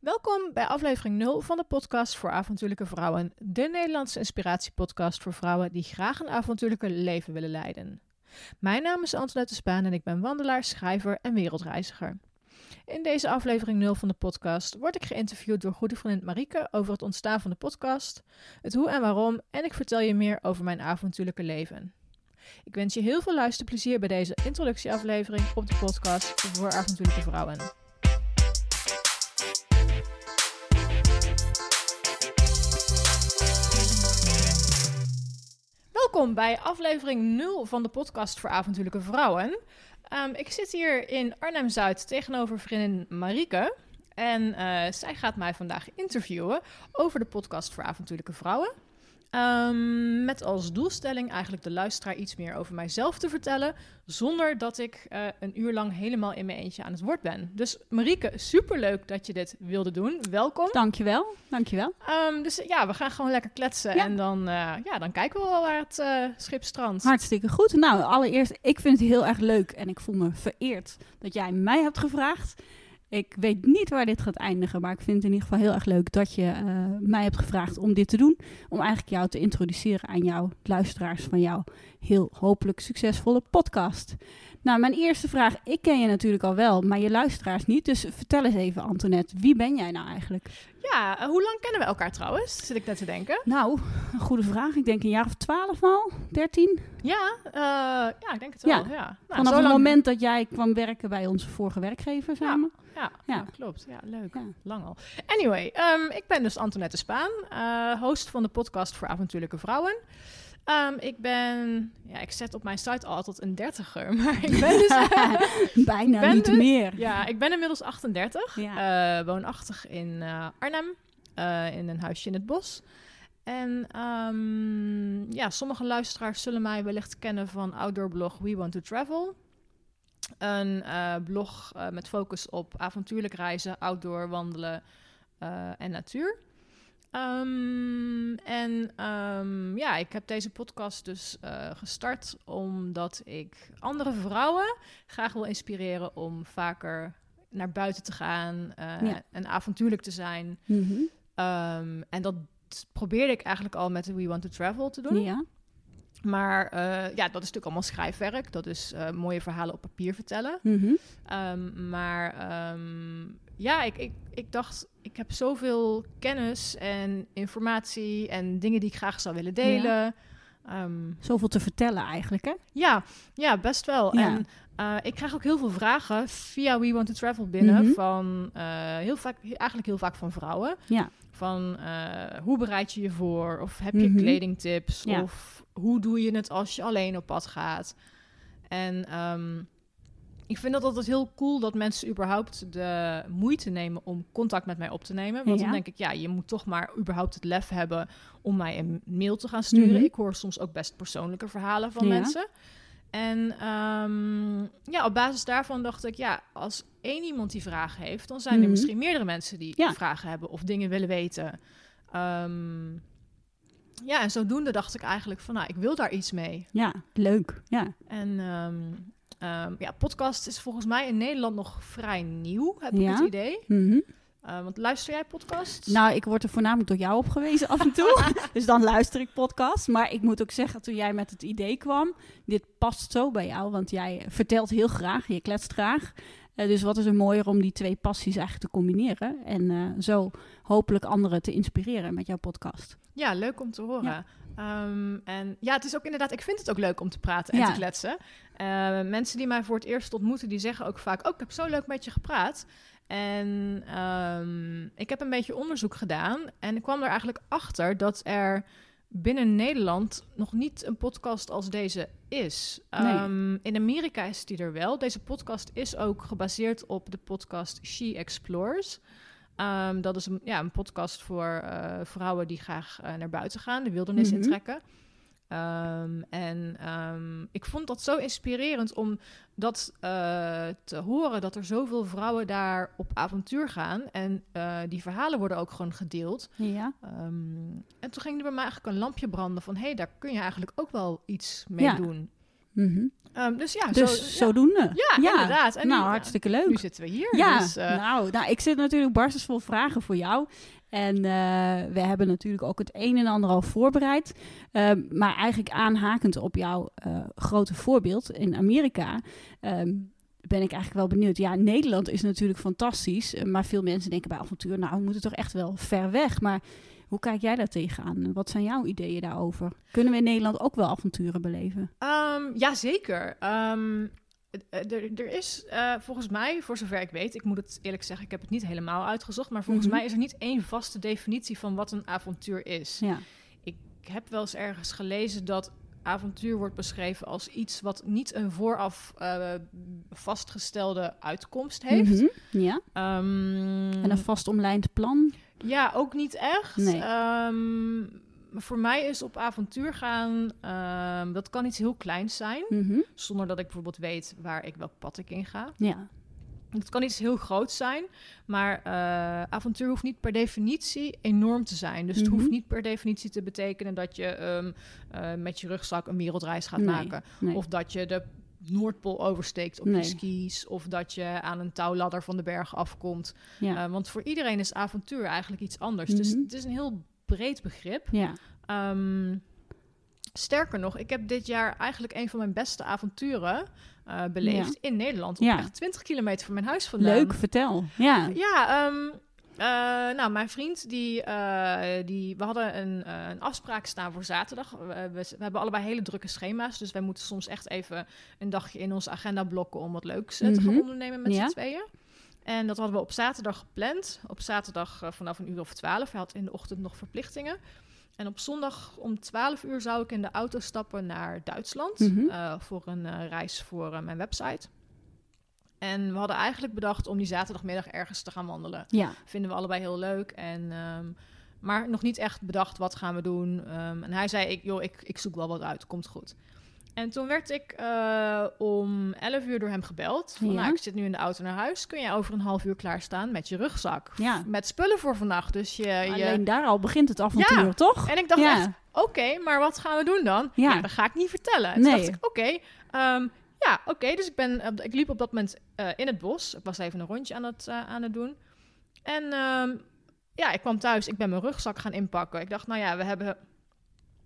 Welkom bij aflevering 0 van de podcast voor avontuurlijke vrouwen. De Nederlandse inspiratiepodcast voor vrouwen die graag een avontuurlijke leven willen leiden. Mijn naam is Antoinette Spaan en ik ben wandelaar, schrijver en wereldreiziger. In deze aflevering 0 van de podcast word ik geïnterviewd door goede vriendin Marieke over het ontstaan van de podcast, het hoe en waarom en ik vertel je meer over mijn avontuurlijke leven. Ik wens je heel veel luisterplezier bij deze introductieaflevering op de podcast voor avontuurlijke vrouwen. Welkom bij aflevering 0 van de podcast voor avontuurlijke vrouwen. Um, ik zit hier in Arnhem-Zuid tegenover vriendin Marieke. En uh, zij gaat mij vandaag interviewen over de podcast voor avontuurlijke vrouwen. Um, met als doelstelling eigenlijk de luisteraar iets meer over mijzelf te vertellen, zonder dat ik uh, een uur lang helemaal in mijn eentje aan het woord ben. Dus Marieke, superleuk dat je dit wilde doen. Welkom. Dankjewel, dankjewel. Um, dus ja, we gaan gewoon lekker kletsen ja. en dan, uh, ja, dan kijken we wel waar het uh, schip strandt. Hartstikke goed. Nou, allereerst, ik vind het heel erg leuk en ik voel me vereerd dat jij mij hebt gevraagd. Ik weet niet waar dit gaat eindigen, maar ik vind het in ieder geval heel erg leuk dat je uh, mij hebt gevraagd om dit te doen. Om eigenlijk jou te introduceren aan jouw luisteraars van jouw heel hopelijk succesvolle podcast. Nou, mijn eerste vraag, ik ken je natuurlijk al wel, maar je luisteraars niet. Dus vertel eens even, Antoinette, wie ben jij nou eigenlijk? Ja, uh, hoe lang kennen we elkaar trouwens? Zit ik net te denken. Nou, een goede vraag. Ik denk een jaar of twaalf al, dertien. Ja, uh, ja, ik denk het wel. Ja. ja. Nou, Vanaf het lang... moment dat jij kwam werken bij onze vorige werkgever samen. Ja, ja, ja. klopt. Ja, leuk. Lang al. Anyway, um, ik ben dus Antoinette Spaan, uh, host van de podcast voor avontuurlijke vrouwen. Um, ik ben, ja, ik zet op mijn site altijd een dertiger, maar ik ben dus... Bijna, ben niet dus, meer. Ja, ik ben inmiddels 38, ja. uh, woonachtig in uh, Arnhem, uh, in een huisje in het bos. En um, ja, sommige luisteraars zullen mij wellicht kennen van outdoorblog We Want To Travel. Een blog met focus op avontuurlijk reizen, outdoor wandelen en natuur. Um, en um, ja, ik heb deze podcast dus uh, gestart omdat ik andere vrouwen graag wil inspireren om vaker naar buiten te gaan uh, ja. en avontuurlijk te zijn. Mm -hmm. um, en dat probeerde ik eigenlijk al met We Want to Travel te doen. Ja. Maar uh, ja, dat is natuurlijk allemaal schrijfwerk. Dat is uh, mooie verhalen op papier vertellen. Mm -hmm. um, maar um, ja, ik, ik, ik dacht, ik heb zoveel kennis en informatie en dingen die ik graag zou willen delen. Ja. Um, zoveel te vertellen eigenlijk, hè? Ja, ja best wel. Ja. En uh, ik krijg ook heel veel vragen via We Want to Travel binnen Mhm. mm -hmm. van uh, heel vaak, eigenlijk heel vaak van vrouwen. Ja. Van uh, hoe bereid je je voor? Of heb je Mhm. kledingtips? Ja. Of hoe doe je het als je alleen op pad gaat? En um, ik vind dat altijd heel cool dat mensen überhaupt de moeite nemen om contact met mij op te nemen. Want Ja. dan denk ik, ja, je moet toch maar überhaupt het lef hebben om mij een mail te gaan sturen. Mhm. Ik hoor soms ook best persoonlijke verhalen van Ja. mensen. En um, ja, op basis daarvan dacht ik, ja, als één iemand die vragen heeft, dan zijn er Mhm. misschien meerdere mensen die Ja. vragen hebben of dingen willen weten. Um, ja, en zodoende dacht ik eigenlijk van, nou, ik wil daar iets mee. Ja, leuk. Ja. En um, um, ja, podcast is volgens mij in Nederland nog vrij nieuw, heb ik Ja. het idee. Mhm. Uh, want luister jij podcasts? Nou, ik word er voornamelijk door jou op gewezen af en toe. dus dan luister ik podcasts. Maar ik moet ook zeggen, toen jij met het idee kwam, dit past zo bij jou. Want jij vertelt heel graag, je kletst graag. Uh, dus wat is er mooier om die twee passies eigenlijk te combineren. En uh, zo hopelijk anderen te inspireren met jouw podcast. Ja, leuk om te horen. Ja. Um, en ja, het is ook inderdaad, ik vind het ook leuk om te praten en Ja. te kletsen. Uh, mensen die mij voor het eerst ontmoeten, die zeggen ook vaak, oh, ik heb zo leuk met je gepraat. En um, ik heb een beetje onderzoek gedaan en ik kwam er eigenlijk achter dat er binnen Nederland nog niet een podcast als deze is. Nee. In Amerika is die er wel. Deze podcast is ook gebaseerd op de podcast She Explores. Um, dat is een, ja, een podcast voor uh, vrouwen die graag uh, naar buiten gaan, de wildernis Mhm. intrekken. Um, en um, ik vond dat zo inspirerend om dat uh, te horen, dat er zoveel vrouwen daar op avontuur gaan. En uh, die verhalen worden ook gewoon gedeeld. Ja. Um, en toen ging er bij mij eigenlijk een lampje branden van... hé, hey, daar kun je eigenlijk ook wel iets mee Ja. doen. Mhm. Ehm, dus ja, Dus zo, zodoende. Ja, inderdaad. En nou, nu- hartstikke leuk. Nu zitten we hier. Ja, dus, eh, nou, nou, ik zit natuurlijk barstensvol vragen voor jou. En eh, we hebben natuurlijk ook het een en ander al voorbereid. Ehm, maar eigenlijk aanhakend op jouw eh, grote voorbeeld in Amerika... ehm, ben ik eigenlijk wel benieuwd. Ja, Nederland is natuurlijk fantastisch. Maar veel mensen denken bij avontuur... nou, we moeten toch echt wel ver weg. Maar hoe kijk jij daar tegenaan? Wat zijn jouw ideeën daarover? Kunnen we in Nederland ook wel avonturen beleven? Ehm, ja, zeker. Ehm, eh, er, er is eh, volgens mij, voor zover ik weet, ik moet het eerlijk zeggen, ik heb het niet helemaal uitgezocht, maar volgens Mhm. mij is er niet één vaste definitie van wat een avontuur is. Ja, Ik heb wel eens ergens gelezen dat avontuur wordt beschreven als iets wat niet een vooraf eh, vastgestelde uitkomst heeft. Mhm, ja. Ehm, en een vast omlijnd plan? Ja, ook niet echt. Nee. Ehm, voor mij is op avontuur gaan, ehm, dat kan iets heel kleins zijn. Mhm, Zonder dat ik bijvoorbeeld weet waar ik welk pad ik in ga. Ja. Het kan iets heel groots zijn, maar eh, avontuur hoeft niet per definitie enorm te zijn. Dus het Mhm. hoeft niet per definitie te betekenen dat je ehm, eh, met je rugzak een wereldreis gaat Nee, maken. nee. Of dat je de Noordpool oversteekt op Nee. je skis. Of dat je aan een touwladder van de berg afkomt. Ja. Eh, want voor iedereen is avontuur eigenlijk iets anders. Dus het is een heel breed begrip. ja. Ehm, sterker nog, ik heb dit jaar eigenlijk een van mijn beste avonturen eh, beleefd in Nederland. Op Ja. echt 20 kilometer van mijn huis vandaan. Leuk, vertel. Ja. Ja, ehm, eh, nou, mijn vriend, die, eh, die, we hadden een, eh, een afspraak staan voor zaterdag. We, we, we hebben allebei hele drukke schema's, dus wij moeten soms echt even een dagje in onze agenda blokken om wat leuks te gaan Mhm. ondernemen met Ja. z'n tweeën. En dat hadden we op zaterdag gepland. Op zaterdag vanaf een uur of twaalf. Hij had in de ochtend nog verplichtingen. En op zondag om 12 uur zou ik in de auto stappen naar Duitsland. Mhm. voor een reis voor mijn website. En we hadden eigenlijk bedacht om die zaterdagmiddag ergens te gaan wandelen. Ja. Vinden we allebei heel leuk. En, ehm, maar nog niet echt bedacht wat gaan we doen. Ehm, en hij zei, ik, joh, ik, ik zoek wel wat uit, komt goed. En toen werd ik eh, om 11 uur door hem gebeld. Van, Ja. nou, ik zit nu in de auto naar huis. Kun jij over een half uur klaarstaan met je rugzak? Ja. Met spullen voor vannacht. Dus je, je... Alleen daar al begint het avontuur, Ja. toch? En ik dacht echt, oké, maar wat gaan we doen dan? Ja. Dat ga ik niet vertellen. En toen Nee. dacht ik, oké, ehm, ja, oké. dus ik, ben, ik liep op dat moment eh, in het bos. Ik was even een rondje aan het, eh, aan het doen. En ehm, ja, ik kwam thuis. Ik ben mijn rugzak gaan inpakken. Ik dacht, nou ja, we hebben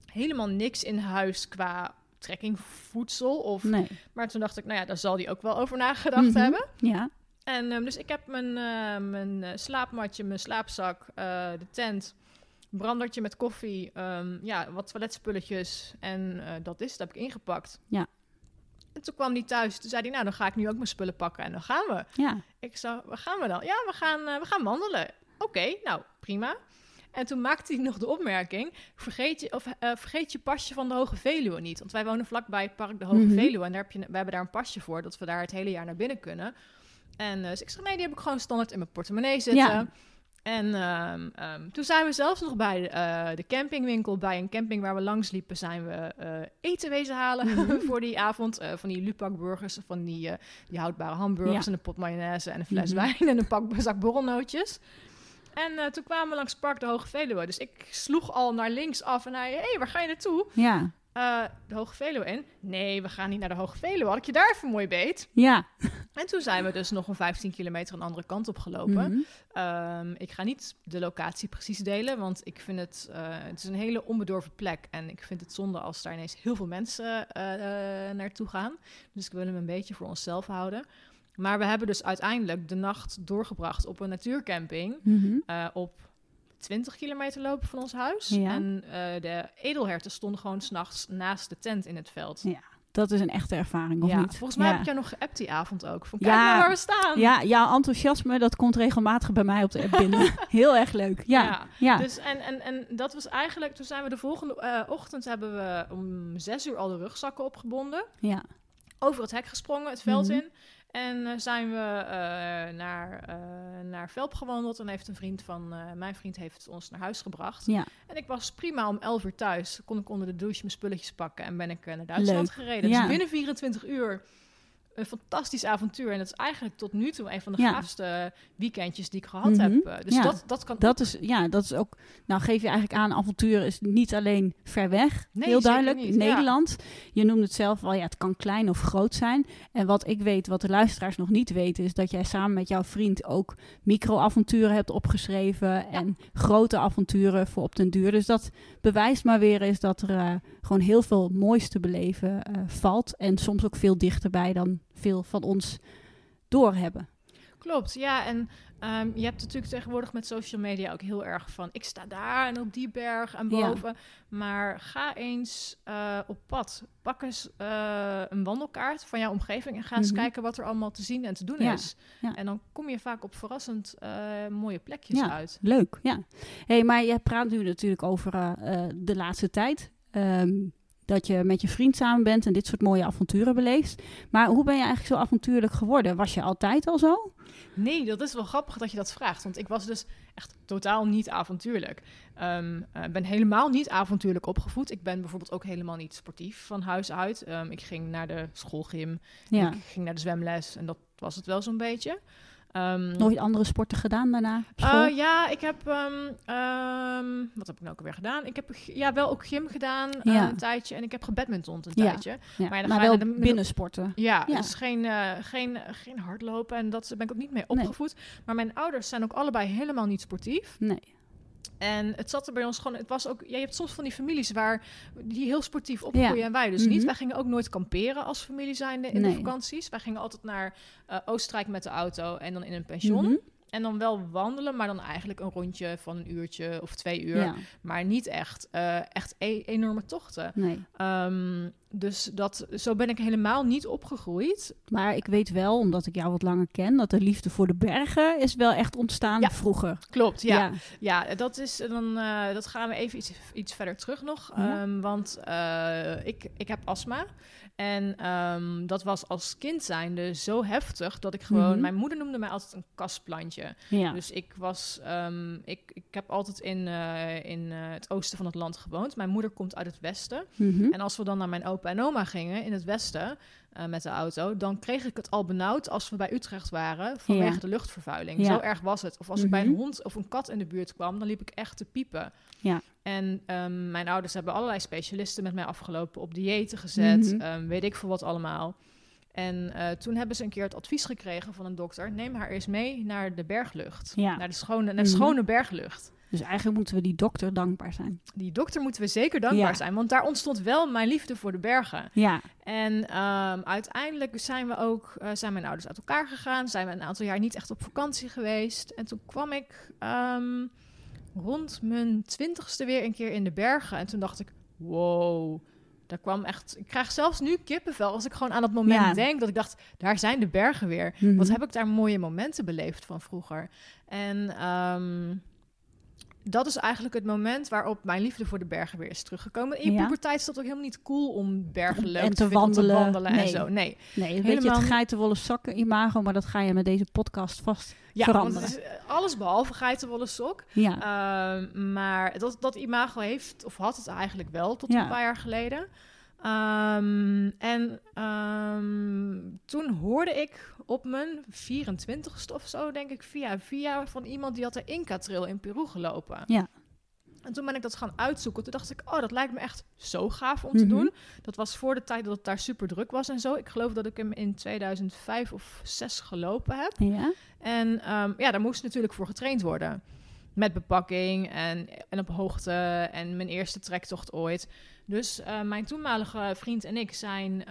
helemaal niks in huis qua trekkingvoedsel. Of, Nee. Maar toen dacht ik, nou ja, daar zal hij ook wel over nagedacht Mhm. hebben. Ja. En ehm, dus ik heb mijn, eh, mijn slaapmatje, mijn slaapzak, de tent, brandertje met koffie, ehm, ja, wat toiletspulletjes en dat is het, heb ik ingepakt. Ja. En toen kwam hij thuis, toen zei hij, nou dan ga ik nu ook mijn spullen pakken en dan gaan we. Ja. Ik zei, waar gaan we dan? Ja, we gaan, eh, we gaan wandelen. Oké, nou prima. En toen maakte hij nog de opmerking, vergeet je, of, eh, vergeet je pasje van de Hoge Veluwe niet. Want wij wonen vlakbij het park de Hoge Mhm. Veluwe en daar heb je, we hebben daar een pasje voor, dat we daar het hele jaar naar binnen kunnen. En eh, dus ik zeg, nee, die heb ik gewoon standaard in mijn portemonnee zitten. Ja. En ehm, ehm, toen zijn we zelfs nog bij de, eh, de campingwinkel, bij een camping waar we langs liepen, zijn we eh, eten wezen halen Mhm. voor die avond. Eh, van die Lupak-burgers, van die, die houdbare hamburgers Ja. en een pot mayonaise en een fles Mhm. wijn en een pak, zak borrelnootjes. En toen kwamen we langs Park de Hoge Veluwe. Dus ik sloeg al naar links af en hij, hé, hey, waar ga je naartoe? Ja. Eh, de Hoge Veluwe in? Nee, we gaan niet naar de Hoge Veluwe. Had ik je daar even mooi beet? Ja. En toen zijn we dus nog een 15 kilometer een andere kant op gelopen. Mhm. Ehm, ik ga niet de locatie precies delen, want ik vind het, eh, het is een hele onbedorven plek. En ik vind het zonde als daar ineens heel veel mensen eh, naartoe gaan. Dus ik wil hem een beetje voor onszelf houden. Maar we hebben dus uiteindelijk de nacht doorgebracht op een natuurcamping Mhm. op 20 kilometer lopen van ons huis. Ja. En eh, de edelherten stonden gewoon s'nachts naast de tent in het veld. Ja, Dat is een echte ervaring, of ja, niet? volgens mij ja. heb ik jou nog geappt die avond ook. Van, kijk Ja. nou waar we staan. Ja, jouw enthousiasme, dat komt regelmatig bij mij op de app binnen. Heel erg leuk. Ja. Ja, Ja. Dus en, en, en dat was eigenlijk, toen zijn we de volgende eh, ochtend hebben we om zes uur al de rugzakken opgebonden. ja. Over het hek gesprongen, het veld Mhm. in. En eh, zijn we eh, naar, eh, naar Velp gewandeld. En heeft een vriend van mijn vriend heeft ons naar huis gebracht. Ja. En ik was prima om 11 uur thuis. Kon ik onder de douche mijn spulletjes pakken en ben ik naar Duitsland Leuk. gereden. Ja. Dus binnen 24 uur een fantastisch avontuur. En dat is eigenlijk tot nu toe een van de gaafste weekendjes die ik gehad heb. Mhm. Eh, dus dat, dat kan. Dat is, ja, dat is ook. Nou, geef je eigenlijk aan, avontuur is niet alleen ver weg. Nee, heel duidelijk. Niet, Nederland. Je noemde het zelf al, ja, het kan klein of groot zijn. En wat ik weet, wat de luisteraars nog niet weten, is dat jij samen met jouw vriend ook micro-avonturen hebt opgeschreven. En grote avonturen voor op den duur. Dus dat bewijst maar weer eens dat er uh, gewoon heel veel moois te beleven uh, valt. En soms ook veel dichterbij dan veel van ons doorhebben. Klopt, ja. En um, je hebt natuurlijk tegenwoordig met social media ook heel erg van... ik sta daar en op die berg en boven. Maar ga eens uh, op pad. Pak eens uh, een wandelkaart van jouw omgeving... en ga eens mhm. kijken wat er allemaal te zien en te doen is. Ja. En dan kom je vaak op verrassend uh, mooie plekjes uit. Leuk, ja. hey, maar je praat nu natuurlijk over de laatste tijd... Um, dat je met je vriend samen bent en dit soort mooie avonturen beleeft. Maar hoe ben je eigenlijk zo avontuurlijk geworden? Was je altijd al zo? Nee, dat is wel grappig dat je dat vraagt. Want ik was dus echt totaal niet avontuurlijk. Ik ehm, uh, ben helemaal niet avontuurlijk opgevoed. Ik ben bijvoorbeeld ook helemaal niet sportief van huis uit. Um, ik ging naar de schoolgym, ja. ik ging naar de zwemles en dat was het wel zo'n beetje. Um, Nooit andere sporten gedaan daarna? Uh, ja, ik heb. Um, um, wat heb ik nou ook weer gedaan? Ik heb ja, wel ook gym gedaan ja. een tijdje. En ik heb gebadminton een ja. tijdje. Ja. Maar, dan maar wel de, binnensporten. Ja, dus geen, uh, geen, geen hardlopen. En dat ben ik ook niet mee opgevoed. Nee. Maar mijn ouders zijn ook allebei helemaal niet sportief. Nee. En het zat er bij ons gewoon. Het was ook. Ja, je hebt soms van die families waar die heel sportief opgroeien ja. en wij dus mm -hmm. niet. Wij gingen ook nooit kamperen als familie zijnde in nee. de vakanties. Wij gingen altijd naar uh, Oostenrijk met de auto en dan in een pension. Mm -hmm. En dan wel wandelen, maar dan eigenlijk een rondje van een uurtje of twee uur. Ja. Maar niet echt, uh, echt e enorme tochten. Nee. Um, dus dat, zo ben ik helemaal niet opgegroeid. Maar ik weet wel, omdat ik jou wat langer ken, dat de liefde voor de bergen is wel echt ontstaan ja, vroeger. Klopt, ja. Ja, ja dat, is, dan, uh, dat gaan we even iets, iets verder terug nog. Um, want uh, ik, ik heb astma. En um, dat was als kind zijnde zo heftig dat ik gewoon... Mm -hmm. Mijn moeder noemde mij altijd een kastplantje. Ja. Dus ik was... Um, ik, ik heb altijd in, uh, in uh, het oosten van het land gewoond. Mijn moeder komt uit het westen. Mm -hmm. En als we dan naar mijn opa en oma gingen in het westen... Uh, met de auto, dan kreeg ik het al benauwd als we bij Utrecht waren vanwege ja. de luchtvervuiling. Ja. Zo erg was het. Of als mm -hmm. ik bij een hond of een kat in de buurt kwam, dan liep ik echt te piepen. Ja. En um, mijn ouders hebben allerlei specialisten met mij afgelopen, op diëten gezet, mm -hmm. um, weet ik veel wat allemaal. En uh, toen hebben ze een keer het advies gekregen van een dokter: neem haar eens mee naar de berglucht, ja. naar de schone, naar mm -hmm. schone berglucht. Dus eigenlijk moeten we die dokter dankbaar zijn. Die dokter moeten we zeker dankbaar ja. zijn, want daar ontstond wel mijn liefde voor de bergen. Ja. En um, uiteindelijk zijn we ook, uh, zijn mijn ouders uit elkaar gegaan, zijn we een aantal jaar niet echt op vakantie geweest. En toen kwam ik um, rond mijn twintigste weer een keer in de bergen en toen dacht ik, wow. Daar kwam echt. Ik krijg zelfs nu kippenvel als ik gewoon aan dat moment ja. denk. Dat ik dacht, daar zijn de bergen weer. Mm -hmm. Wat heb ik daar mooie momenten beleefd van vroeger. En um, dat is eigenlijk het moment waarop mijn liefde voor de bergen weer is teruggekomen. In ja. puberteit is dat ook helemaal niet cool om bergen leuk en te, wandelen, te wandelen nee. en zo. Nee, nee helemaal weet je, het geitenwolle sokken imago, maar dat ga je met deze podcast vast ja, veranderen. Want het is alles behalve geitenwolle sok. Ja. Uh, maar dat, dat imago heeft, of had het eigenlijk wel tot ja. een paar jaar geleden. Um, en um, toen hoorde ik op mijn 24ste of zo, denk ik, via via van iemand die had de Inca-trail in Peru gelopen. Ja. En toen ben ik dat gaan uitzoeken. Toen dacht ik, oh, dat lijkt me echt zo gaaf om mm -hmm. te doen. Dat was voor de tijd dat het daar super druk was en zo. Ik geloof dat ik hem in 2005 of 6 gelopen heb. Ja. En um, ja, daar moest natuurlijk voor getraind worden. Met bepakking en, en op hoogte en mijn eerste trektocht ooit. Dus uh, mijn toenmalige vriend en ik zijn uh,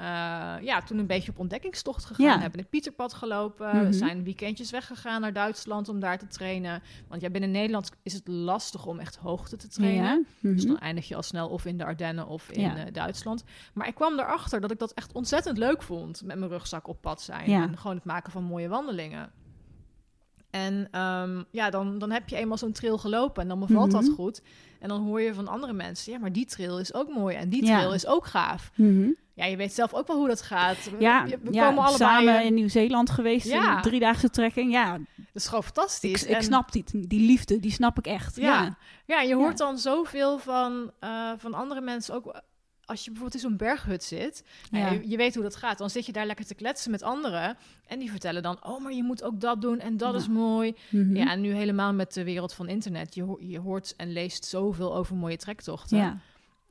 ja, toen een beetje op ontdekkingstocht gegaan. Ja. Hebben het Pieterpad gelopen. Mm -hmm. We zijn weekendjes weggegaan naar Duitsland om daar te trainen. Want ja, binnen Nederland is het lastig om echt hoogte te trainen. Ja. Mm -hmm. Dus dan eindig je al snel of in de Ardennen of in ja. uh, Duitsland. Maar ik kwam erachter dat ik dat echt ontzettend leuk vond. Met mijn rugzak op pad zijn. En gewoon het maken van mooie wandelingen. En um, ja, dan, dan heb je eenmaal zo'n trail gelopen en dan bevalt mm -hmm. dat goed. En dan hoor je van andere mensen, ja, maar die trail is ook mooi en die trail ja. is ook gaaf. Mm -hmm. Ja, je weet zelf ook wel hoe dat gaat. Ja, we, we ja, komen allebei samen in Nieuw-Zeeland geweest ja. in driedaagse trekking. Ja, dat is gewoon fantastisch. Ik, snap die, die liefde, die snap ik echt. Ja, ja. ja je hoort dan zoveel van, uh, van andere mensen ook als je bijvoorbeeld in zo'n berghut zit, nou, je, je, weet hoe dat gaat, dan zit je daar lekker te kletsen met anderen en die vertellen dan, oh, maar je moet ook dat doen en dat is mooi. Mhm. Ja, en nu helemaal met de wereld van internet, je, je hoort en leest zoveel over mooie trektochten. Ja.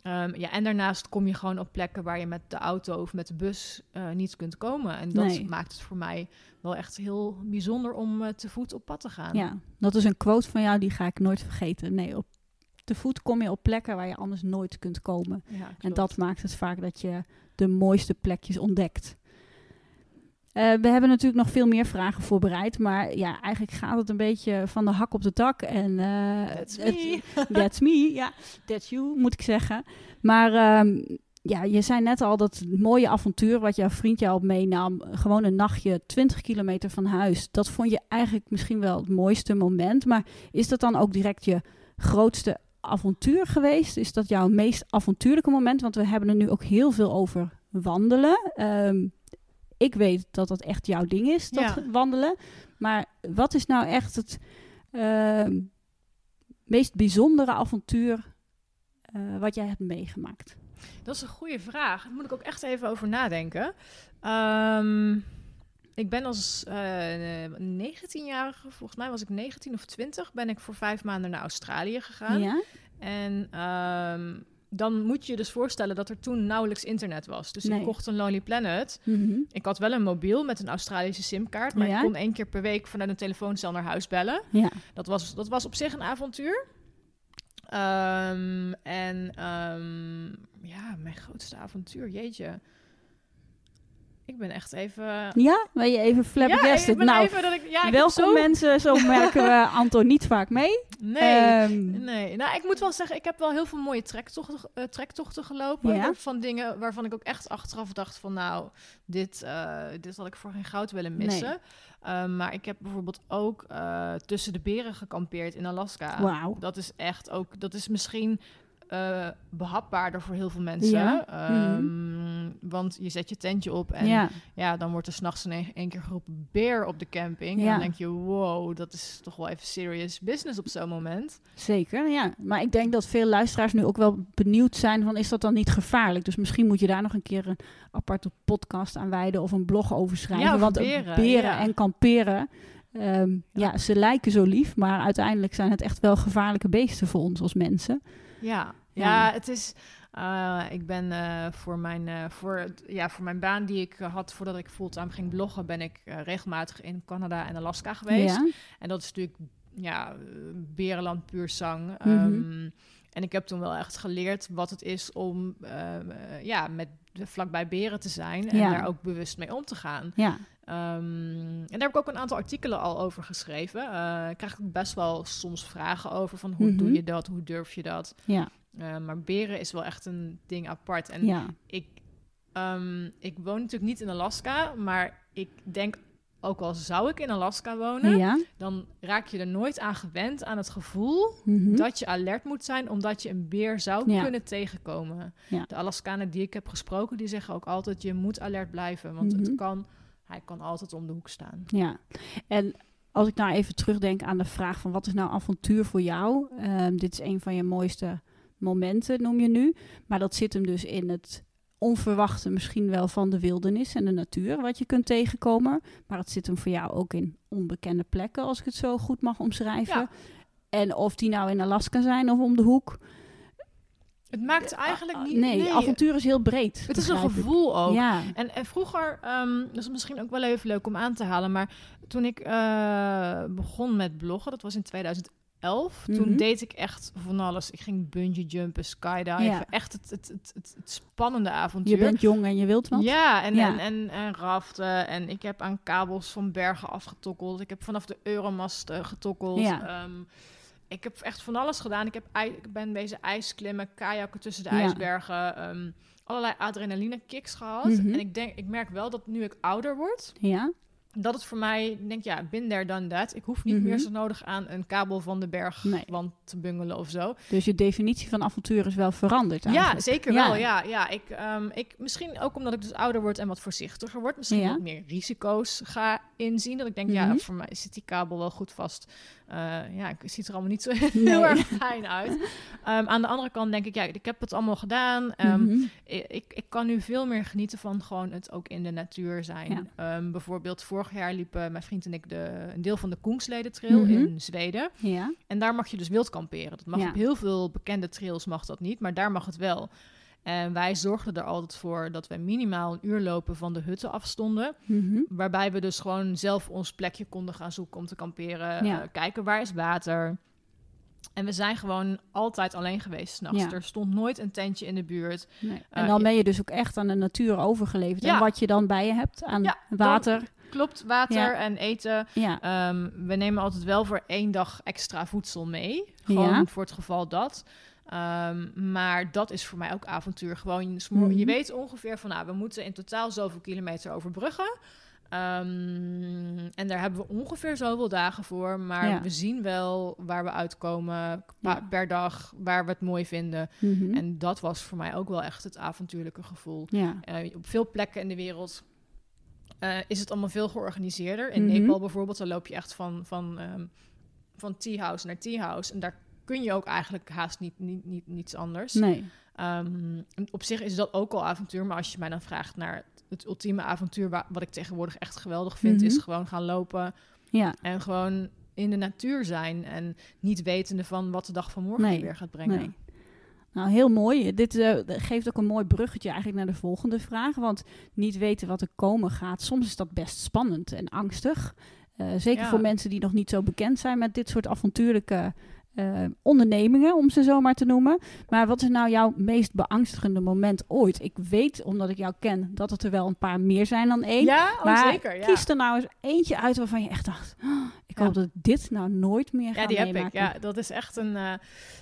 Um, ja, en daarnaast kom je gewoon op plekken waar je met de auto of met de bus uh, niet kunt komen. En dat maakt het voor mij wel echt heel bijzonder om uh, te voet op pad te gaan. Ja, dat is een quote van jou, die ga ik nooit vergeten. Nee, op te voet kom je op plekken waar je anders nooit kunt komen. Ja, en dat maakt het vaak dat je de mooiste plekjes ontdekt. Uh, we hebben natuurlijk nog veel meer vragen voorbereid, maar ja, eigenlijk gaat het een beetje van de hak op de tak. En uh, that's me. that's me, ja, that's you, moet ik zeggen. Maar um, ja, je zei net al dat mooie avontuur wat jouw vriend jou op meenam, gewoon een nachtje 20 kilometer van huis, dat vond je eigenlijk misschien wel het mooiste moment. Maar is dat dan ook direct je grootste avontuur geweest? Is dat jouw meest avontuurlijke moment? Want we hebben er nu ook heel veel over wandelen. Ehm, ik weet dat dat echt jouw ding is, dat wandelen. Maar wat is nou echt het ehm, meest bijzondere avontuur uh, wat jij hebt meegemaakt? Dat is een goede vraag. Daar moet ik ook echt even over nadenken. Um, ik ben als uh, eh, 19-jarige, volgens mij was ik 19 of 20, ben ik voor vijf maanden naar Australië gegaan. Ja? En um, dan moet je je dus voorstellen dat er toen nauwelijks internet was. Dus ik kocht een Lonely Planet. Mhm. Ik had wel een mobiel met een Australische simkaart, maar ik kon één keer per week vanuit een telefooncel naar huis bellen. Ja. Dat, was, dat was op zich een avontuur. Um, en um, ja, mijn grootste avontuur, jeetje. Ik ben echt even... Ja, ben je even flabbergasted? Ja, nou, even dat ik, ja, welkom zo... mensen, zo merken we Anton niet vaak mee. Nee, um, nee. Nou, ik moet wel zeggen, ik heb wel heel veel mooie trektochten, uh, trektochten gelopen. Ja. Van dingen waarvan ik ook echt achteraf dacht van, nou, dit, uh, dit had ik voor geen goud willen missen. Nee. Um, maar ik heb bijvoorbeeld ook uh, tussen de beren gekampeerd in Alaska. Wauw. Dat is echt ook, dat is misschien uh, behapbaarder voor heel veel mensen. Ja. Um, Want je zet je tentje op en ja, ja dan wordt er s'nachts in één keer geroepen beer op de camping. Ja. En dan denk je, wow, dat is toch wel even serious business op zo'n moment. Zeker, ja. Maar ik denk dat veel luisteraars nu ook wel benieuwd zijn van, is dat dan niet gevaarlijk? Dus misschien moet je daar nog een keer een aparte podcast aan wijden of een blog over schrijven. Ja, Want beren, beren en kamperen... Um, ja. ja, ze lijken zo lief, maar uiteindelijk zijn het echt wel gevaarlijke beesten voor ons als mensen. Ja, ja, het is. Uh, ik ben uh, voor, mijn, uh, voor, ja, voor mijn baan die ik had voordat ik fulltime ging bloggen, ben ik regelmatig in Canada en Alaska geweest. Ja. En dat is natuurlijk ja, berenland puur zang. Mm -hmm. um, en ik heb toen wel echt geleerd wat het is om ja, met vlakbij beren te zijn en ja. daar ook bewust mee om te gaan. Ja. Um, en daar heb ik ook een aantal artikelen al over geschreven. Uh, krijg ik best wel soms vragen over van hoe doe mhm. je dat, hoe durf je dat? Ja. Uh, maar beren is wel echt een ding apart. En ja. ik, um, ik woon natuurlijk niet in Alaska, maar ik denk ook al zou ik in Alaska wonen, ja. dan raak je er nooit aan gewend aan het gevoel mm-hmm. dat je alert moet zijn omdat je een beer zou ja. kunnen tegenkomen. Ja. De Alaskanen die ik heb gesproken, die zeggen ook altijd je moet alert blijven, want mm-hmm. het kan hij kan altijd om de hoek staan. Ja, en als ik nou even terugdenk aan de vraag van wat is nou avontuur voor jou? Um, dit is een van je mooiste momenten, noem je nu. Maar dat zit hem dus in het onverwachte misschien wel van de wildernis en de natuur, wat je kunt tegenkomen. Maar het zit hem voor jou ook in onbekende plekken, als ik het zo goed mag omschrijven. Ja. En of die nou in Alaska zijn of om de hoek. Het maakt eigenlijk niet... Nee, avontuur is heel breed. Het is een gevoel ook. Ja. En, en vroeger, um, dat is misschien ook wel even leuk om aan te halen... maar toen ik uh, begon met bloggen, dat was in 2011... Mm Toen mhm. deed ik echt van alles. Ik ging bungee jumpen, skydiven. Ja. Echt het, het, het, het, spannende avontuur. Je bent jong en je wilt wat. Ja, en, ja. En, en, en, raften. En ik heb aan kabels van bergen afgetokkeld. Ik heb vanaf de Euromast uh, getokkeld. Ja. Um, ik heb echt van alles gedaan. Ik, heb ik ben bezig ijsklimmen, kajakken tussen de ijsbergen. Um, allerlei adrenaline kicks gehad. Mhm. En ik denk, ik merk wel dat nu ik ouder word, ja. Dat het voor mij, ik denk ja, bin there done that. Ik hoef niet Mhm. meer zo nodig aan een kabel van de bergwand Nee. te bungelen of zo. Dus je definitie van avontuur is wel veranderd Ja, eigenlijk. zeker Ja. wel. Ja, ja. Ik, ehm, ik, misschien ook omdat ik dus ouder word en wat voorzichtiger word. Misschien Ja. wat meer risico's ga inzien. Dat ik denk, ja, Mhm. voor mij zit die kabel wel goed vast. Eh, ja, ik- het ziet er allemaal niet zo Nee. heel erg fijn uit. Ehm, aan de andere kant denk ik, ja, ik heb het allemaal gedaan. Ehm, Mhm. ik, ik, ik kan nu veel meer genieten van gewoon het ook in de natuur zijn. Ja. Bijvoorbeeld vorig jaar liepen mijn vriend en ik de, een deel van de Koengsleden Trail Mhm. in Zweden. Ja. En daar mag je dus wild kamperen. Dat mag Ja. op heel veel bekende trails mag dat niet, maar daar mag het wel. En wij zorgden er altijd voor dat we minimaal een uur lopen van de hutten afstonden. Mhm. Waarbij we dus gewoon zelf ons plekje konden gaan zoeken om te kamperen. Ja. eh, kijken waar is water. En we zijn gewoon altijd alleen geweest s'nachts. Ja. Er stond nooit een tentje in de buurt. Nee. Eh, En dan ben je dus ook echt aan de natuur overgeleverd. Ja. En wat je dan bij je hebt aan Ja, water. Klopt, water Ja. en eten. Ja. Ehm, we nemen altijd wel voor één dag extra voedsel mee. Gewoon Ja. voor het geval dat. Ehm, maar dat is voor mij ook avontuur. Gewoon, je Mhm. je weet ongeveer van, nou, we moeten in totaal zoveel kilometer overbruggen. Ehm, en daar hebben we ongeveer zoveel dagen voor. Maar Ja. we zien wel waar we uitkomen Ja. per dag, waar we het mooi vinden. Mhm. En dat was voor mij ook wel echt het avontuurlijke gevoel. ja. Eh, op veel plekken in de wereld eh, is het allemaal veel georganiseerder. In Mhm. Nepal bijvoorbeeld, dan loop je echt van, van, ehm, van tea house naar tea house. En daar kun je ook eigenlijk haast niet, niet, niet, niets anders. Nee. Ehm, op zich is dat ook al avontuur. Maar als je mij dan vraagt naar het, ultieme avontuur... Wa wat ik tegenwoordig echt geweldig vind... Mhm. is gewoon gaan lopen Ja. en gewoon in de natuur zijn. En niet wetende van wat de dag van morgen Nee. weer gaat brengen. Nee. Nou, heel mooi. Dit eh, geeft ook een mooi bruggetje eigenlijk naar de volgende vraag. Want niet weten wat er komen gaat, soms is dat best spannend en angstig. Eh, zeker Ja. voor mensen die nog niet zo bekend zijn met dit soort avontuurlijke eh, ondernemingen, om ze zo maar te noemen. Maar wat is nou jouw meest beangstigende moment ooit? Ik weet, omdat ik jou ken, dat het er wel een paar meer zijn dan één. Ja, oh, maar zeker. Ja. kies er nou eens eentje uit waarvan je echt dacht... "Oh, ik Ja. hoop dat dit nou nooit meer ga Ja, die heb ik. meemaken." Ja, dat is echt een, eh,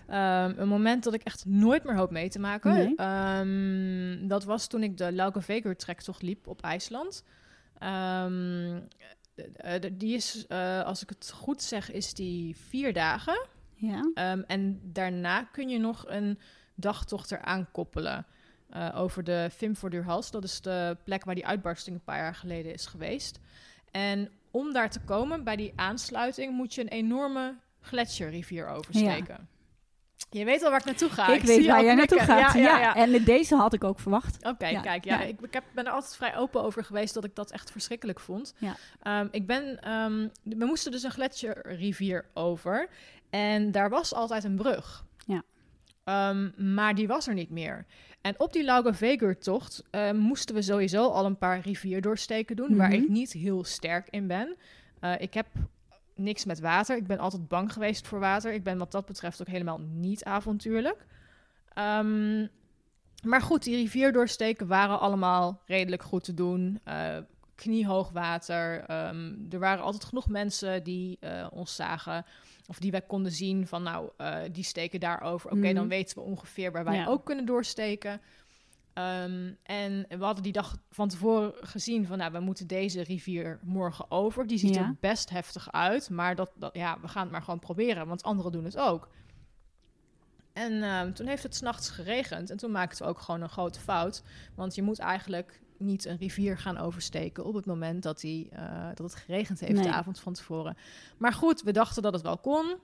ehm, een moment dat ik echt nooit meer hoop mee te maken. Nee. Ehm, dat was toen ik de Lauke Vegur trektocht liep op IJsland. Ehm, eh, die is, als ik het goed zeg, is die vier dagen. Ja. Ehm, en daarna kun je nog een dagtocht eraan koppelen. eh, over de Vimforduurhals. Dat is de plek waar die uitbarsting een paar jaar geleden is geweest. En om daar te komen, bij die aansluiting, moet je een enorme gletsjerrivier oversteken. Je weet al waar ik naartoe ga. ik weet waar jij naartoe gaat. Ja, ja, ja. En deze had ik ook verwacht. Oké, kijk, ja. Ik, ik heb, ben er altijd vrij open over geweest dat ik dat echt verschrikkelijk vond. Ja. Ehm, ik ben, ehm, we moesten dus een gletsjerrivier over en daar was altijd een brug. Ja. Ehm, maar die was er niet meer. En op die Lauge Vegur-tocht eh, moesten we sowieso al een paar rivierdoorsteken doen, waar Mhm. ik niet heel sterk in ben. Eh, ik heb niks met water. Ik ben altijd bang geweest voor water. Ik ben wat dat betreft ook helemaal niet avontuurlijk. Ehm, maar goed, die rivierdoorsteken waren allemaal redelijk goed te doen. Eh, kniehoog water. Ehm, er waren altijd genoeg mensen die eh, ons zagen. Of die wij konden zien van, nou, eh, die steken daarover. Oké, dan weten we ongeveer waar wij Ja. ook kunnen doorsteken. Ehm, en we hadden die dag van tevoren gezien van, nou, we moeten deze rivier morgen over. Die ziet Ja. er best heftig uit, maar dat, dat, ja, we gaan het maar gewoon proberen, want anderen doen het ook. En ehm, toen heeft het s'nachts geregend en toen maakten we ook gewoon een grote fout. Want je moet eigenlijk niet een rivier gaan oversteken op het moment dat, die, eh, dat het geregend heeft de avond van tevoren. Maar goed, we dachten dat het wel kon.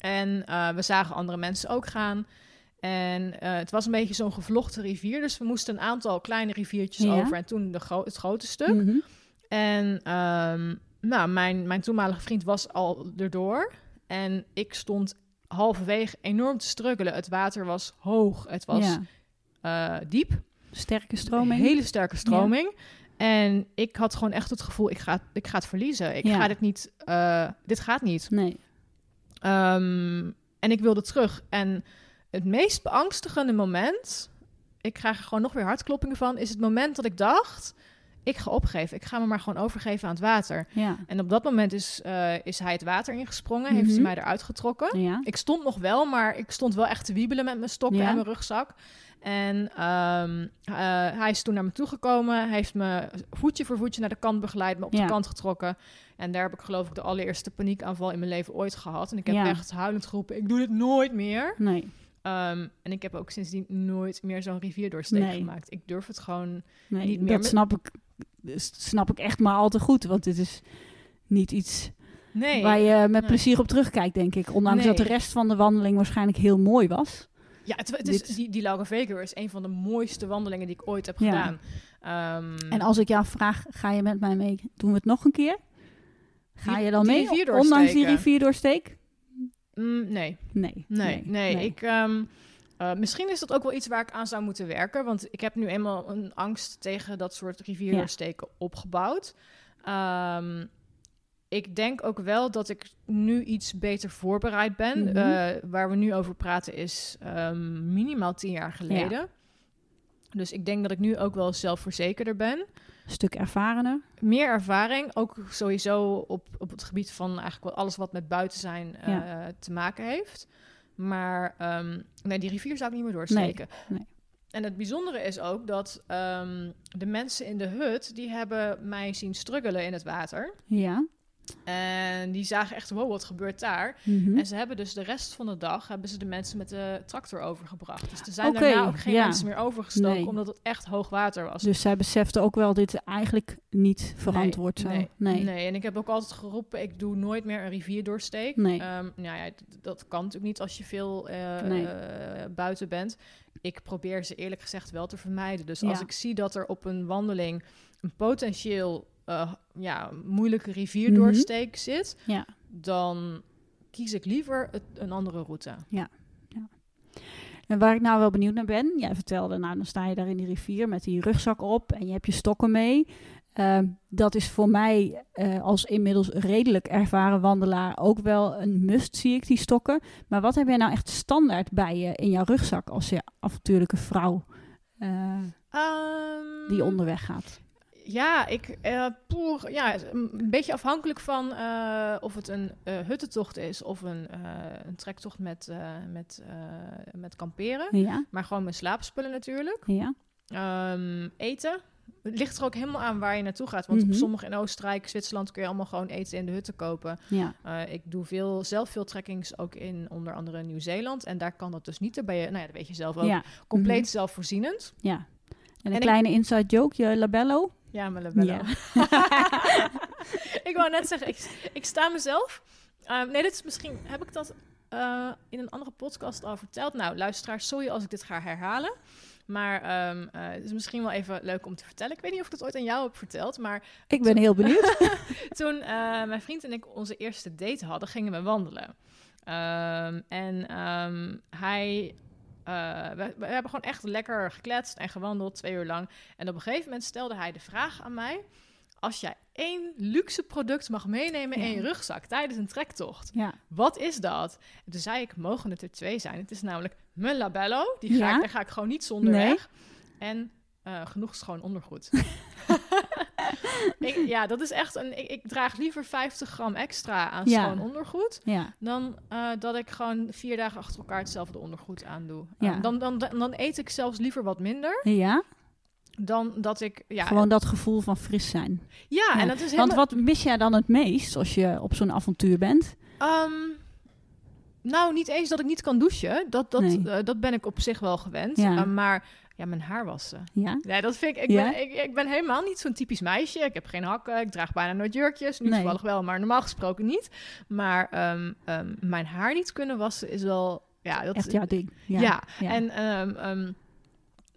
En eh, we zagen andere mensen ook gaan. En eh, het was een beetje zo'n gevlochten rivier. Dus we moesten een aantal kleine riviertjes Ja. over. En toen de gro- het grote stuk. Mhm. En ehm, nou, mijn, mijn toenmalige vriend was al erdoor. En ik stond halverwege enorm te struggelen. Het water was hoog. Het was Ja. eh, diep. Sterke stroming. Een hele sterke stroming. En ik had gewoon echt het gevoel, ik ga, ik ga het verliezen. Ik ga dit niet, eh, dit gaat niet. Nee. Ehm, en ik wilde terug. En het meest beangstigende moment, ik krijg er gewoon nog weer hartkloppingen van, is het moment dat ik dacht, ik ga opgeven. Ik ga me maar gewoon overgeven aan het water. Ja. En op dat moment is, uh, is hij het water ingesprongen, heeft Mhm. ze mij eruit getrokken. Ja. Ik stond nog wel, maar ik stond wel echt te wiebelen met mijn Ja. en mijn rugzak. En ehm, eh, hij is toen naar me toegekomen, heeft me voetje voor voetje naar de kant begeleid, me op de kant getrokken. En daar heb ik geloof ik de allereerste paniekaanval in mijn leven ooit gehad. En ik heb echt huilend geroepen, ik doe dit nooit meer. Nee. Ehm, en ik heb ook sindsdien nooit meer zo'n rivierdoorsteek Nee. gemaakt. Ik durf het gewoon... Nee, Niet meer dat snap ik, snap ik echt maar al te goed. Want dit is niet iets Nee. waar je met plezier op terugkijkt, denk ik. Ondanks dat de rest van de wandeling waarschijnlijk heel mooi was. Ja, het, het is, die, die Laura Veger is een van de mooiste wandelingen die ik ooit heb Ja. gedaan. Ehm, En als ik jou vraag, ga je met mij mee? Doen we het nog een keer? Ga Die- je dan mee? Ondanks die rivierdoorsteek? Mm, nee. Nee. Nee, nee. Ik, ehm, eh, misschien is dat ook wel iets waar ik aan zou moeten werken. Want ik heb nu eenmaal een angst tegen dat soort rivierdoorsteken opgebouwd. Ehm, ik denk ook wel dat ik nu iets beter voorbereid ben. Mhm. Eh, waar we nu over praten is ehm, minimaal tien jaar geleden. Dus ik denk dat ik nu ook wel zelfverzekerder ben. Stuk ervarener. Meer ervaring, ook sowieso op, op het gebied van eigenlijk alles wat met buiten zijn eh, Ja. te maken heeft. Maar ehm, nee, die rivier zou ik niet meer doorsteken. nee. En het bijzondere is ook dat ehm, de mensen in de hut, die hebben mij zien struggelen in het water. Ja. En die zagen echt, wow, wat gebeurt daar? Mhm. En ze hebben dus de rest van de dag, hebben ze de mensen met de tractor overgebracht. Dus er zijn daarna ook geen ja. mensen meer overgestoken, Nee. omdat het echt hoog water was. Dus zij besefte ook wel dit eigenlijk niet verantwoord nee, zo. Nee, Nee. nee. en ik heb ook altijd geroepen, ik doe nooit meer een rivierdoorsteek. Nee. Ehm, nou ja, dat kan natuurlijk niet als je veel eh, eh, buiten bent. Ik probeer ze eerlijk gezegd wel te vermijden. Dus Ja. als ik zie dat er op een wandeling een potentieel eh, ja, moeilijke rivierdoorsteek zit, Ja. dan kies ik liever het, een andere route. En waar ik nou wel benieuwd naar ben, jij vertelde, nou dan sta je daar in die rivier met die rugzak op en je hebt je stokken mee. Ehm, dat is voor mij eh, als inmiddels redelijk ervaren wandelaar ook wel een must, zie ik die stokken. Maar wat heb jij nou echt standaard bij je in jouw rugzak als je avontuurlijke vrouw eh, Ehm, die onderweg gaat? Ja, ik, eh, poeh, ja, een beetje afhankelijk van eh, of het een eh huttentocht is of een, een trektocht met, met, met kamperen. Ja, Maar gewoon mijn slaapspullen natuurlijk. ja, Ehm, eten. Het ligt er ook helemaal aan waar je naartoe gaat. Want op sommige in Oostenrijk, Zwitserland kun je allemaal gewoon eten in de hutten kopen. ja. Ik doe veel, zelf veel trekkings ook in onder andere Nieuw-Zeeland. En daar kan dat dus niet. Daar ben je, nou ja, dat weet je zelf ook, ja. compleet Mhm. zelfvoorzienend. ja. En een En ik- kleine inside joke, je labello? Ja, mijn labello. Ja. ik wou net zeggen, ik, ik sta mezelf. Ehm, nee, dit is misschien, heb ik dat eh, in een andere podcast al verteld? Nou, luisteraars, sorry als ik dit ga herhalen. Maar ehm, eh, het is misschien wel even leuk om te vertellen. Ik weet niet of ik het ooit aan jou heb verteld, maar Ik ben heel benieuwd. toen eh, mijn vriend en ik onze eerste date hadden, gingen we wandelen. Ehm, en hij. Eh, we, we hebben gewoon echt lekker gekletst en gewandeld, twee uur lang. En op een gegeven moment stelde hij de vraag aan mij: Als jij één luxe product mag meenemen in je rugzak tijdens een trektocht, ja. wat is dat? En toen zei ik: Mogen het er twee zijn? Het is namelijk mijn labello, die ga Ja. ik, daar ga ik gewoon niet zonder Nee. weg. En eh, genoeg schoon ondergoed. ik, ja, dat is echt een. Ik, ik draag liever 50 gram extra aan Ja. schoon ondergoed. Ja, dan eh, dat ik gewoon vier dagen achter elkaar hetzelfde ondergoed aandoe. Ja. Eh, dan, dan, dan, dan eet ik zelfs liever wat minder ja. dan dat ik. Ja, gewoon dat gevoel van fris zijn. ja, Ja, en dat is Want helemaal. wat mis jij dan het meest als je op zo'n avontuur bent? Ehm, nou, niet eens dat ik niet kan douchen. Dat, dat, Nee. eh, dat ben ik op zich wel gewend. Ja. Maar ja, mijn haar wassen. Ja, Nee, dat vind ik. Ik, Ja? ben, ik, ik ben helemaal niet zo'n typisch meisje. Ik heb geen hakken. Ik draag bijna nooit jurkjes. Nu Nee. toevallig wel, maar normaal gesproken niet. Maar ehm, ehm, mijn haar niet kunnen wassen is wel. Ja, dat echt jouw ding. Ja, Ja, ja. en ehm,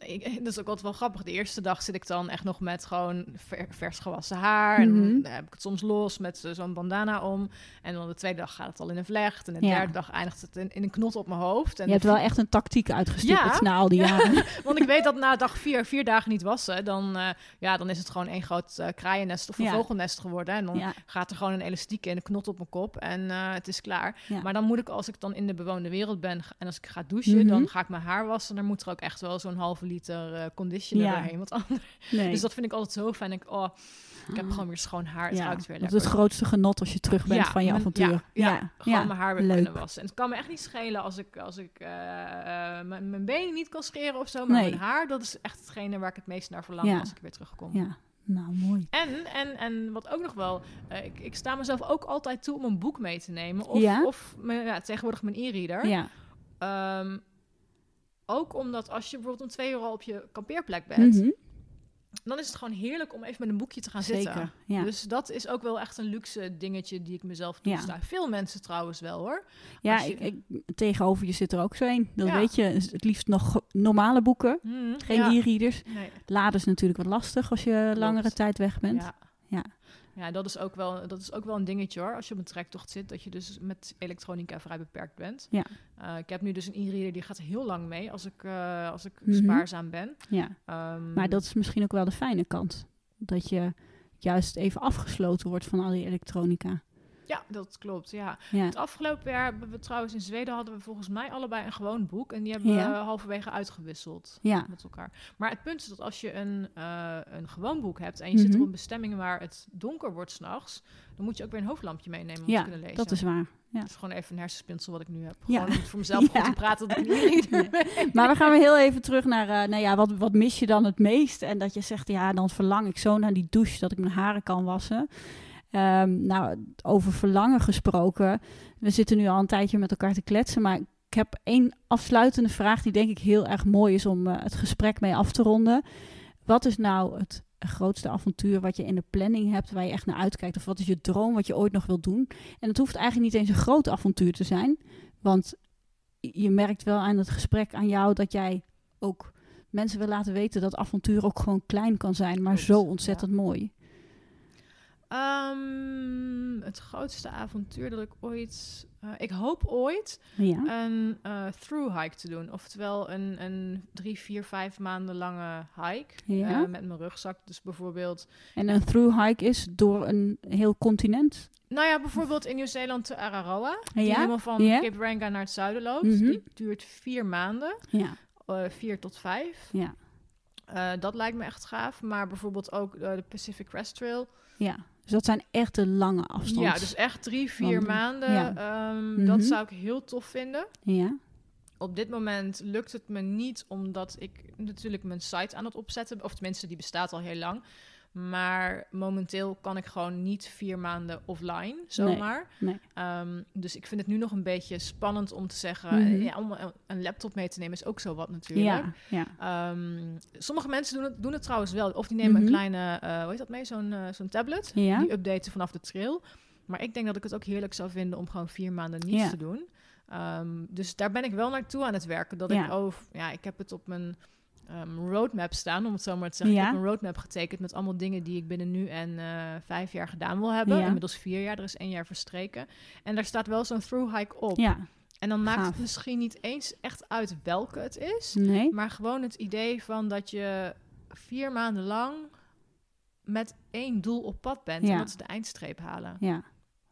ik, dat is ook altijd wel grappig. De eerste dag zit ik dan echt nog met gewoon ver- vers gewassen haar. En Mhm. dan heb ik het soms los met eh, zo'n bandana om. En dan de tweede dag gaat het al in een vlecht. En de Ja. derde dag eindigt het in, in een knot op mijn hoofd. En je hebt wel echt een tactiek uitgestippeld Ja. na al die jaren. want ik weet dat na dag vier, vier dagen niet wassen, dan, eh, ja, dan is het gewoon één groot eh, kraaiennest of een vogelnest geworden. En dan gaat er gewoon een elastiek in, een knot op mijn kop en eh, het is klaar. Maar dan moet ik, als ik dan in de bewoonde wereld ben en als ik ga douchen, Mhm. dan ga ik mijn haar wassen. Dan moet er ook echt wel zo'n halve milliliter uh, conditioner Ja. doorheen. Want anders, Nee. Dus dat vind ik altijd zo fijn. Ik, oh, ik heb Ah. gewoon weer schoon haar. Het ja, ruikt weer dat lekker. is het grootste genot als je terug bent Ja, van je avontuur. Ja, ja, gewoon mijn haar weer leuk. kunnen wassen. En het kan me echt niet schelen als ik, als ik eh, eh, mijn mijn benen niet kan scheren of zo. Maar Nee. mijn haar, dat is echt hetgene waar ik het meest naar verlang als ik weer terugkom. Ja, nou mooi. En, en, en wat ook nog wel, ik, ik sta mezelf ook altijd toe om een boek mee te nemen. Of, Ja? of mijn, ja, tegenwoordig mijn e-reader. Ja. Ehm, ook omdat als je bijvoorbeeld om twee uur al op je kampeerplek bent, Mhm. dan is het gewoon heerlijk om even met een boekje te gaan zitten. Ja. Dus dat is ook wel echt een luxe dingetje die ik mezelf Ja. toesta. Veel mensen trouwens wel hoor. ja, als je- ik, ik, tegenover je zit er ook zo een. Dat Ja. weet je. Dus Het liefst nog normale boeken. Hmm, Geen e-readers. Nee. Laden is natuurlijk wat lastig als je langere tijd weg bent. Ja. Ja. Dat is, ook wel, dat is ook wel een dingetje hoor. Als je op een trektocht zit, dat je dus met elektronica vrij beperkt bent. Ja. Eh, ik heb nu dus een e-reader die gaat heel lang mee als ik, eh, als ik Mhm. spaarzaam ben. Ja. Ehm, Maar dat is misschien ook wel de fijne kant. Dat je juist even afgesloten wordt van al die elektronica. Ja, dat klopt. Ja. Ja. Het afgelopen jaar hebben we trouwens in Zweden hadden we volgens mij allebei een gewoon boek. En die hebben Ja. we halverwege uitgewisseld Ja. met elkaar. Maar het punt is dat als je een, eh, een gewoon boek hebt en je zit Mhm. op een bestemming waar het donker wordt s'nachts, dan moet je ook weer een hoofdlampje meenemen om te kunnen lezen. Dat is waar. Ja. Dat is gewoon even een hersenspinsel wat ik nu heb. Ja. Gewoon om voor mezelf goed te praten dat ik niet Maar we gaan weer heel even terug naar, eh, nou ja, wat, wat mis je dan het meest? En dat je zegt, ja, dan verlang ik zo naar die douche dat ik mijn haren kan wassen. Ehm, nou, over verlangen gesproken. We zitten nu al een tijdje met elkaar te kletsen, maar ik heb één afsluitende vraag die denk ik heel erg mooi is om eh, het gesprek mee af te ronden. Wat is nou het grootste avontuur wat je in de planning hebt, waar je echt naar uitkijkt? Of wat is je droom wat je ooit nog wilt doen? En het hoeft eigenlijk niet eens een groot avontuur te zijn, want je merkt wel aan het gesprek aan jou dat jij ook mensen wil laten weten dat avontuur ook gewoon klein kan zijn, maar zo ontzettend mooi. Ehm, het grootste avontuur dat ik ooit... eh, ik hoop ooit Ja. een eh through hike te doen. Oftewel een, een drie, vier, vijf maanden lange hike. Ja. eh, met mijn rugzak. Dus bijvoorbeeld... En een through hike is door een heel continent. Nou ja, bijvoorbeeld in Nieuw-Zeeland te Araroa. Die Ja? helemaal van Ja? Cape Ranga naar het zuiden loopt. Mhm. Die duurt vier maanden. Ja. vier tot vijf. Ja. Dat lijkt me echt gaaf. Maar bijvoorbeeld ook de Pacific Crest Trail. Ja. Dus dat zijn echt de lange afstanden. Ja, dus echt drie, vier Wandelen. maanden. Ja. Ehm, Mhm. Dat zou ik heel tof vinden. Ja. Op dit moment lukt het me niet, omdat ik natuurlijk mijn site aan het opzetten. Of tenminste, die bestaat al heel lang. Maar momenteel kan ik gewoon niet vier maanden offline, zomaar. nee. Ehm, dus ik vind het nu nog een beetje spannend om te zeggen... Mhm. eh, ja, om een, laptop mee te nemen is ook zo wat natuurlijk. Ja. Ja. Ehm, sommige mensen doen het, doen het trouwens wel. Of die nemen Mhm. een kleine, eh hoe heet dat mee? Zo'n eh, zo'n tablet. Ja. Die updaten vanaf de trail. Maar ik denk dat ik het ook heerlijk zou vinden om gewoon vier maanden niets Ja. te doen. Ehm, dus daar ben ik wel naartoe aan het werken. Dat ik, oh, ja, ik heb het op mijn ehm, roadmap staan, om het zo maar te zeggen. Ja. Ik heb een roadmap getekend met allemaal dingen die ik binnen nu en eh, vijf jaar gedaan wil hebben. Ja. Inmiddels vier jaar, er is één jaar verstreken. En daar staat wel zo'n through hike op. Ja. En dan maakt Gaaf. het misschien niet eens echt uit welke het is. Nee. Maar gewoon het idee van dat je vier maanden lang met één doel op pad bent. Ja. En dat is de eindstreep halen. Ja.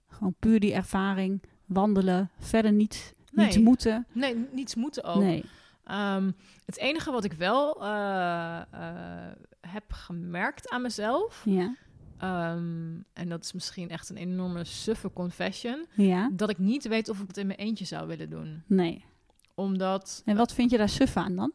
Gewoon puur die ervaring. Wandelen. Verder niet, Nee. niet moeten. Nee, niets moeten ook. Nee. Ehm, het enige wat ik wel eh, eh, heb gemerkt aan mezelf... Ja. ehm, en dat is misschien echt een enorme suffe confession... Ja. dat ik niet weet of ik het in mijn eentje zou willen doen. Nee. Omdat En wat vind je daar suf aan dan?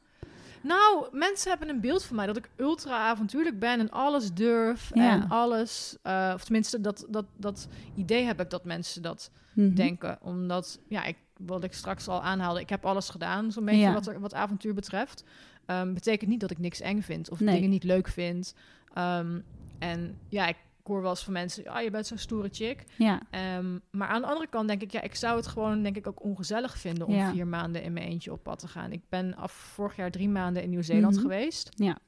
Nou, mensen hebben een beeld van mij dat ik ultra avontuurlijk ben en alles durf Ja. en alles. eh, of tenminste, dat, dat, dat idee heb ik dat mensen dat Mhm. denken. Omdat, ja, ik, wat ik straks al aanhaalde, ik heb alles gedaan, zo'n beetje Ja. wat, er, wat avontuur betreft. Ehm, betekent niet dat ik niks eng vind of Nee. dingen niet leuk vind. Ehm, en ja, ik hoor wel eens van mensen, ah, je bent zo'n stoere chick. Ja. Ehm, maar aan de andere kant denk ik, ja, ik zou het gewoon denk ik ook ongezellig vinden om Ja. vier maanden in mijn eentje op pad te gaan. Ik ben af vorig jaar drie maanden in Nieuw-Zeeland Mhm. geweest. Ja.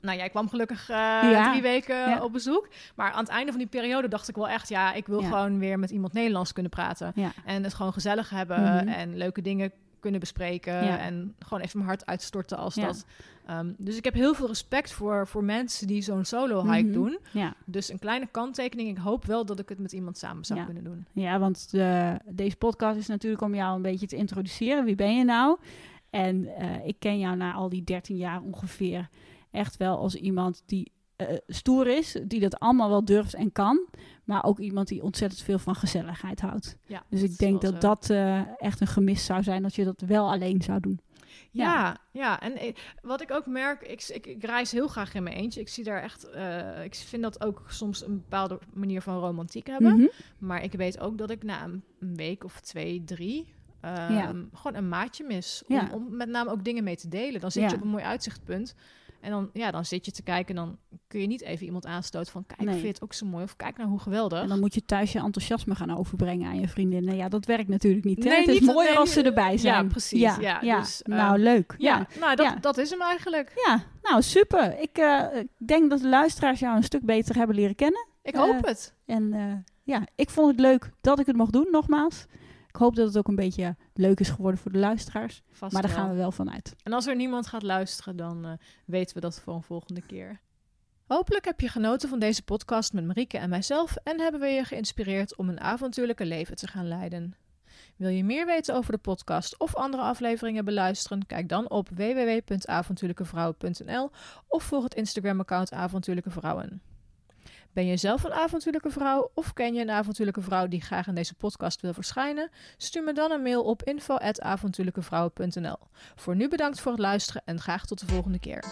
Nou, jij kwam gelukkig eh, Ja. drie weken Ja. op bezoek. Maar aan het einde van die periode dacht ik wel echt, ja, ik wil Ja. gewoon weer met iemand Nederlands kunnen praten. En het gewoon gezellig hebben Mhm. en leuke dingen kunnen bespreken. En gewoon even mijn hart uitstorten als dat. Ehm, dus ik heb heel veel respect voor, voor mensen die zo'n solo-hike Mhm. doen. Ja. Dus een kleine kanttekening. Ik hoop wel dat ik het met iemand samen zou Ja. kunnen doen. Ja, want de, deze podcast is natuurlijk om jou een beetje te introduceren. Wie ben je nou? En ik ken jou na al die 13 jaar ongeveer echt wel als iemand die stoer is, die dat allemaal wel durft en kan. Maar ook iemand die ontzettend veel van gezelligheid houdt. Ja, dus ik denk dat dat echt een gemis zou zijn als je dat wel alleen zou doen. Ja, ja, en eh, wat ik ook merk, ik, ik, ik, reis heel graag in mijn eentje. Ik zie daar echt, uh, ik vind dat ook soms een bepaalde manier van romantiek hebben. Mhm. Maar ik weet ook dat ik na een, week of twee, drie, um, gewoon een maatje mis. Om, om, met name ook dingen mee te delen. Dan zit je op een mooi uitzichtpunt. En dan, ja, dan zit je te kijken en dan kun je niet even iemand aanstoten van... kijk, nee. vind je het ook zo mooi? Of kijk nou hoe geweldig. En dan moet je thuis je enthousiasme gaan overbrengen aan je vriendinnen. Ja, dat werkt natuurlijk niet. Nee, het is mooi als ze erbij zijn. Ja, precies. Ja, ja, Dus, nou, ehm, leuk. Ja, nou, dat, dat is hem eigenlijk. Ja, nou, super. Ik uh, denk dat de luisteraars jou een stuk beter hebben leren kennen. Ik hoop uh, het. En uh, ja, ik vond het leuk dat ik het mocht doen, nogmaals. Ik hoop dat het ook een beetje leuk is geworden voor de luisteraars. Vast maar daar gaan we wel van uit. En als er niemand gaat luisteren, dan uh, weten we dat voor een volgende keer. Hopelijk heb je genoten van deze podcast met Marieke en mijzelf en hebben we je geïnspireerd om een avontuurlijke leven te gaan leiden. Wil je meer weten over de podcast of andere afleveringen beluisteren? Kijk dan op www.avontuurlijkevrouwen.nl of volg het Instagram-account Avontuurlijke Vrouwen. Ben je zelf een avontuurlijke vrouw of ken je een avontuurlijke vrouw die graag in deze podcast wil verschijnen? Stuur me dan een mail op info.avontuurlijkevrouwen.nl. Voor nu bedankt voor het luisteren en graag tot de volgende keer.